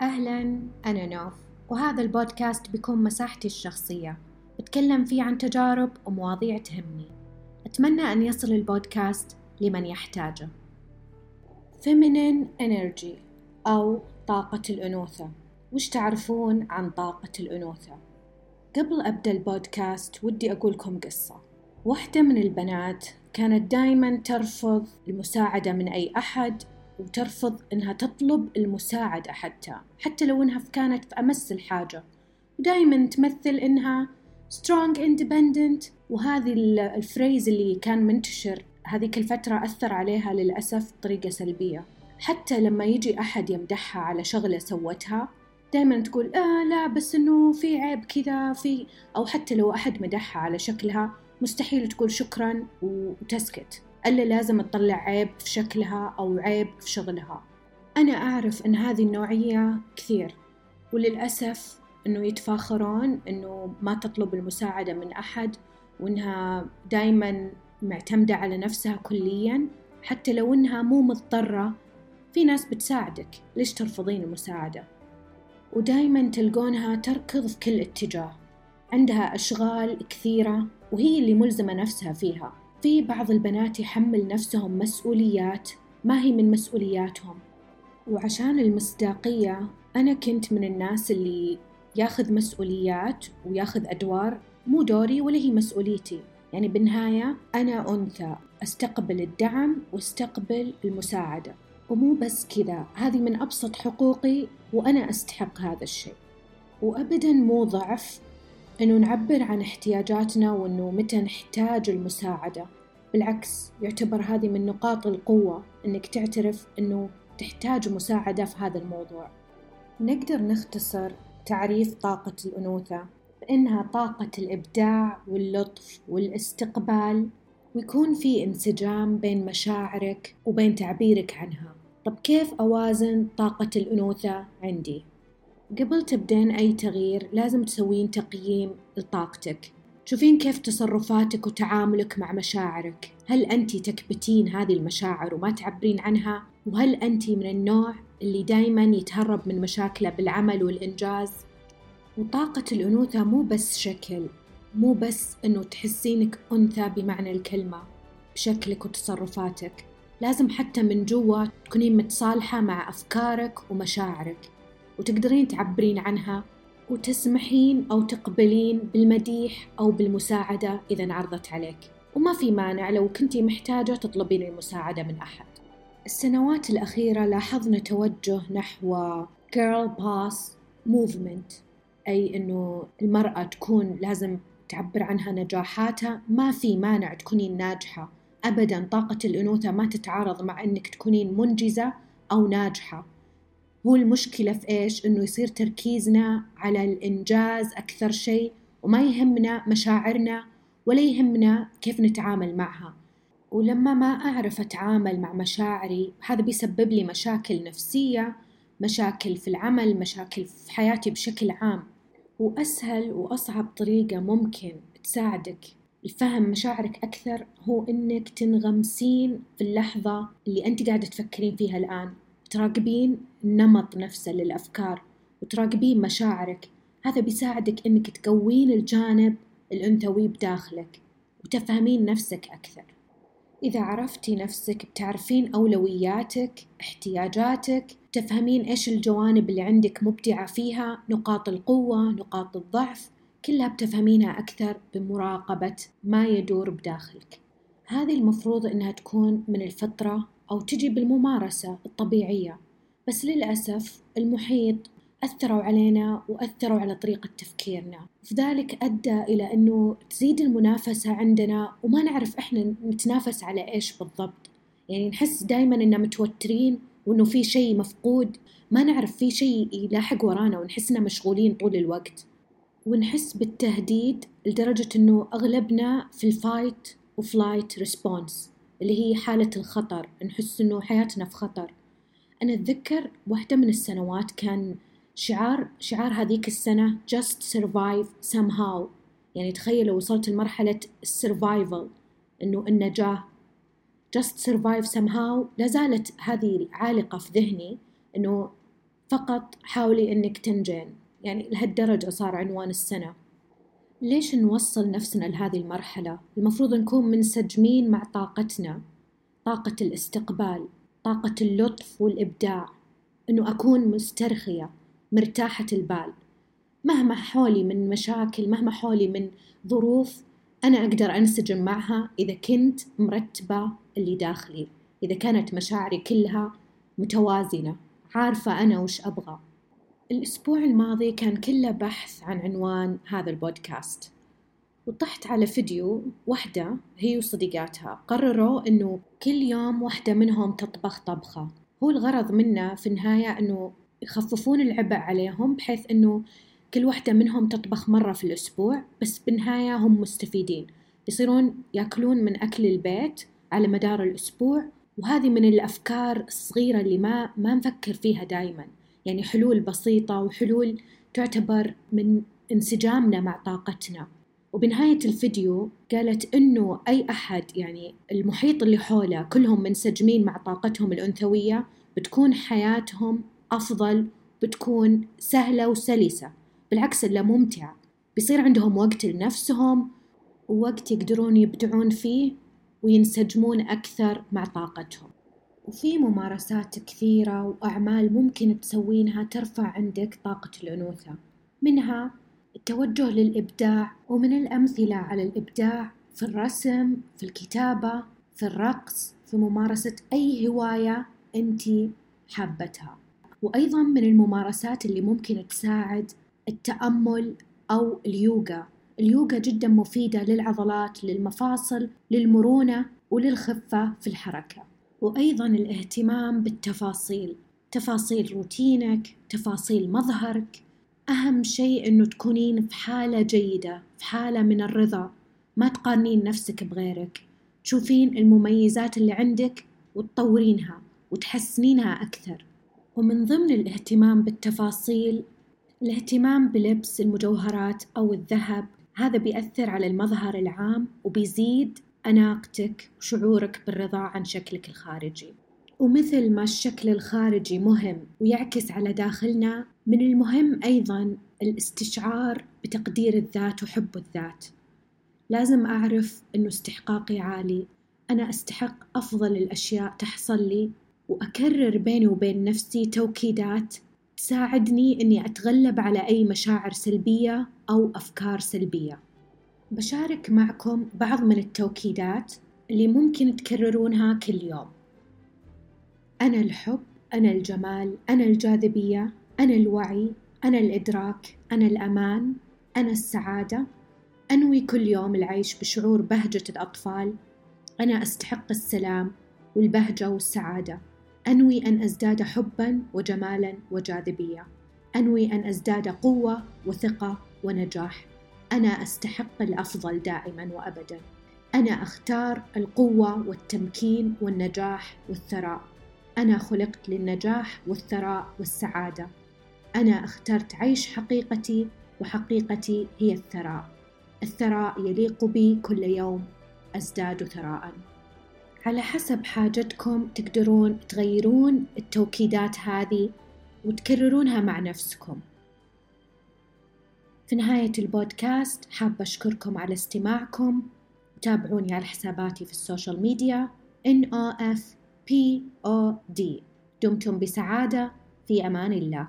أهلا أنا نوف وهذا البودكاست بيكون مساحتي الشخصية. بتكلم فيه عن تجارب ومواضيع تهمني. أتمنى أن يصل البودكاست لمن يحتاجه. Feminine Energy أو طاقة الأنوثة. وش تعرفون عن طاقة الأنوثة؟ قبل أبدأ البودكاست ودي أقولكم قصة. واحدة من البنات كانت دايما ترفض المساعدة من أي أحد وترفض إنها تطلب المساعدة حتى حتى لو إنها كانت في أمس الحاجة. ودايما تمثل إنها strong independent وهذه الفريز اللي كان منتشر هذيك الفترة أثر عليها للأسف بطريقة سلبية. حتى لما يجي أحد يمدحها على شغلة سوتها دائما تقول آه لا بس إنه في عيب كذا في أو حتى لو أحد مدحها على شكلها مستحيل تقول شكرا وتسكت. إلا لازم تطلع عيب في شكلها أو عيب في شغلها. أنا أعرف أن هذه النوعية كثير وللأسف أنه يتفاخرون أنه ما تطلب المساعدة من أحد وأنها دايما معتمدة على نفسها كليا حتى لو أنها مو مضطرة. في ناس بتساعدك ليش ترفضين المساعدة؟ ودايما تلقونها تركض في كل اتجاه عندها أشغال كثيرة وهي اللي ملزمة نفسها فيها. في بعض البنات يحمل نفسهم مسؤوليات ما هي من مسؤولياتهم. وعشان المصداقية أنا كنت من الناس اللي ياخذ مسؤوليات وياخذ أدوار مو دوري ولا هي مسؤوليتي. يعني بالنهاية أنا أنثى أستقبل الدعم واستقبل المساعدة. ومو بس كذا هذه من أبسط حقوقي وأنا أستحق هذا الشيء. وأبدا مو ضعف إنه نعبر عن احتياجاتنا وإنه متى نحتاج المساعدة. بالعكس يعتبر هذه من نقاط القوة إنك تعترف إنه تحتاج مساعدة في هذا الموضوع. نقدر نختصر تعريف طاقة الأنوثة بأنها طاقة الإبداع واللطف والاستقبال ويكون في انسجام بين مشاعرك وبين تعبيرك عنها. طب كيف أوازن طاقة الأنوثة عندي؟ قبل تبدين أي تغيير لازم تسوين تقييم لطاقتك. شوفين كيف تصرفاتك وتعاملك مع مشاعرك. هل أنت تكبتين هذه المشاعر وما تعبرين عنها؟ وهل أنت من النوع اللي دايما يتهرب من مشاكله بالعمل والإنجاز؟ وطاقة الأنوثة مو بس شكل مو بس أنه تحسينك أنثى بمعنى الكلمة بشكلك وتصرفاتك. لازم حتى من جوا تكونين متصالحة مع أفكارك ومشاعرك. وتقدرين تعبرين عنها وتسمحين أو تقبلين بالمديح أو بالمساعدة إذا انعرضت عليك. وما في مانع لو كنتي محتاجة تطلبين المساعدة من أحد. السنوات الأخيرة لاحظنا توجه نحو girl boss movement أي أنه المرأة تكون لازم تعبر عنها نجاحاتها. ما في مانع تكونين ناجحة. أبدا طاقة الأنوثة ما تتعارض مع أنك تكونين منجزة أو ناجحة. هو المشكلة في إيش؟ إنه يصير تركيزنا على الإنجاز أكثر شيء وما يهمنا مشاعرنا ولا يهمنا كيف نتعامل معها. ولما ما أعرف أتعامل مع مشاعري هذا بيسبب لي مشاكل نفسية مشاكل في العمل مشاكل في حياتي بشكل عام. وأسهل وأصعب طريقة ممكن تساعدك لفهم مشاعرك أكثر هو إنك تنغمسين في اللحظة اللي أنت قاعدة تفكرين فيها الآن. تراقبين النمط نفسه للأفكار وتراقبين مشاعرك. هذا بيساعدك إنك تقوين الجانب الأنثوي بداخلك وتفهمين نفسك أكثر. إذا عرفتي نفسك بتعرفين أولوياتك احتياجاتك تفهمين إيش الجوانب اللي عندك مبدعة فيها نقاط القوة نقاط الضعف كلها بتفهمينها أكثر بمراقبة ما يدور بداخلك. هذه المفروض إنها تكون من الفطرة أو تجي بالممارسة الطبيعية. بس للأسف المحيط أثروا علينا وأثروا على طريقة تفكيرنا. ذلك أدى إلى أنه تزيد المنافسة عندنا وما نعرف إحنا نتنافس على إيش بالضبط. يعني نحس دايما إننا متوترين وإنه في شيء مفقود. ما نعرف في شيء يلاحق ورانا ونحس إننا مشغولين طول الوقت. ونحس بالتهديد لدرجة إنه أغلبنا في الفايت و flight response اللي هي حالة الخطر نحس إنه حياتنا في خطر. أنا أتذكر واحدة من السنوات كان شعار شعار هذيك السنة just survive somehow. يعني تخيلوا وصلت لمرحلة ال survival إنه النجاة just survive somehow. لازالت هذه عالقة في ذهني إنه فقط حاولي إنك تنجين. يعني لهالدرجة صار عنوان السنة. ليش نوصل نفسنا لهذه المرحلة؟ المفروض نكون منسجمين مع طاقتنا طاقة الاستقبال طاقة اللطف والإبداع. إنه أكون مسترخية مرتاحة البال. مهما حولي من مشاكل مهما حولي من ظروف أنا أقدر أنسجم معها إذا كنت مرتبة اللي داخلي. إذا كانت مشاعري كلها متوازنة عارفة أنا وش أبغى. الأسبوع الماضي كان كله بحث عن عنوان هذا البودكاست. وطحت على فيديو واحدة هي وصديقاتها قرروا إنه كل يوم واحدة منهم تطبخ طبخة. هو الغرض منه في النهاية إنه يخففون العبء عليهم بحيث إنه كل واحدة منهم تطبخ مرة في الأسبوع بس بالنهاية هم مستفيدين. يصيرون يأكلون من أكل البيت على مدار الأسبوع وهذه من الأفكار الصغيرة اللي ما ما نفكر فيها دايما. يعني حلول بسيطة وحلول تعتبر من انسجامنا مع طاقتنا. وبنهاية الفيديو قالت إنه أي أحد يعني المحيط اللي حوله كلهم منسجمين مع طاقتهم الأنثوية بتكون حياتهم أفضل بتكون سهلة وسلسة. بالعكس إلا ممتعة بيصير عندهم وقت لنفسهم ووقت يقدرون يبدعون فيه وينسجمون أكثر مع طاقتهم. وفي ممارسات كثيرة وأعمال ممكن تسوينها ترفع عندك طاقة الأنوثة. منها التوجه للإبداع ومن الأمثلة على الإبداع في الرسم في الكتابة في الرقص في ممارسة أي هواية أنت حابتها. وأيضا من الممارسات اللي ممكن تساعد التأمل أو اليوغا. اليوغا جدا مفيدة للعضلات للمفاصل للمرونة وللخفة في الحركة. وأيضا الاهتمام بالتفاصيل تفاصيل روتينك تفاصيل مظهرك. أهم شيء أنه تكونين في حالة جيدة في حالة من الرضا. ما تقارنين نفسك بغيرك. تشوفين المميزات اللي عندك وتطورينها وتحسنينها أكثر. ومن ضمن الاهتمام بالتفاصيل الاهتمام بلبس المجوهرات أو الذهب. هذا بيأثر على المظهر العام وبيزيد أناقتك وشعورك بالرضا عن شكلك الخارجي. ومثل ما الشكل الخارجي مهم ويعكس على داخلنا من المهم أيضا الاستشعار بتقدير الذات وحب الذات. لازم أعرف أنه استحقاقي عالي. أنا أستحق أفضل الأشياء تحصل لي وأكرر بيني وبين نفسي توكيدات تساعدني إني أتغلب على أي مشاعر سلبية أو أفكار سلبية. بشارك معكم بعض من التوكيدات اللي ممكن تكررونها كل يوم. أنا الحب أنا الجمال أنا الجاذبية أنا الوعي أنا الإدراك أنا الأمان أنا السعادة. أنوي كل يوم العيش بشعور بهجة الأطفال. أنا أستحق السلام والبهجة والسعادة. أنوي أن أزداد حبا وجمالا وجاذبية. أنوي أن أزداد قوة وثقة ونجاح. أنا أستحق الأفضل دائما وأبدا. أنا أختار القوة والتمكين والنجاح والثراء. أنا خلقت للنجاح والثراء والسعادة. أنا اخترت عيش حقيقتي وحقيقتي هي الثراء. الثراء يليق بي كل يوم. أزداد ثراءً على حسب حاجتكم تقدرون تغيرون التوكيدات هذه وتكررونها مع نفسكم. في نهاية البودكاست حابة أشكركم على استماعكم. تابعوني على حساباتي في ال social media NOFPOD دمتم بسعادة. في أمان الله.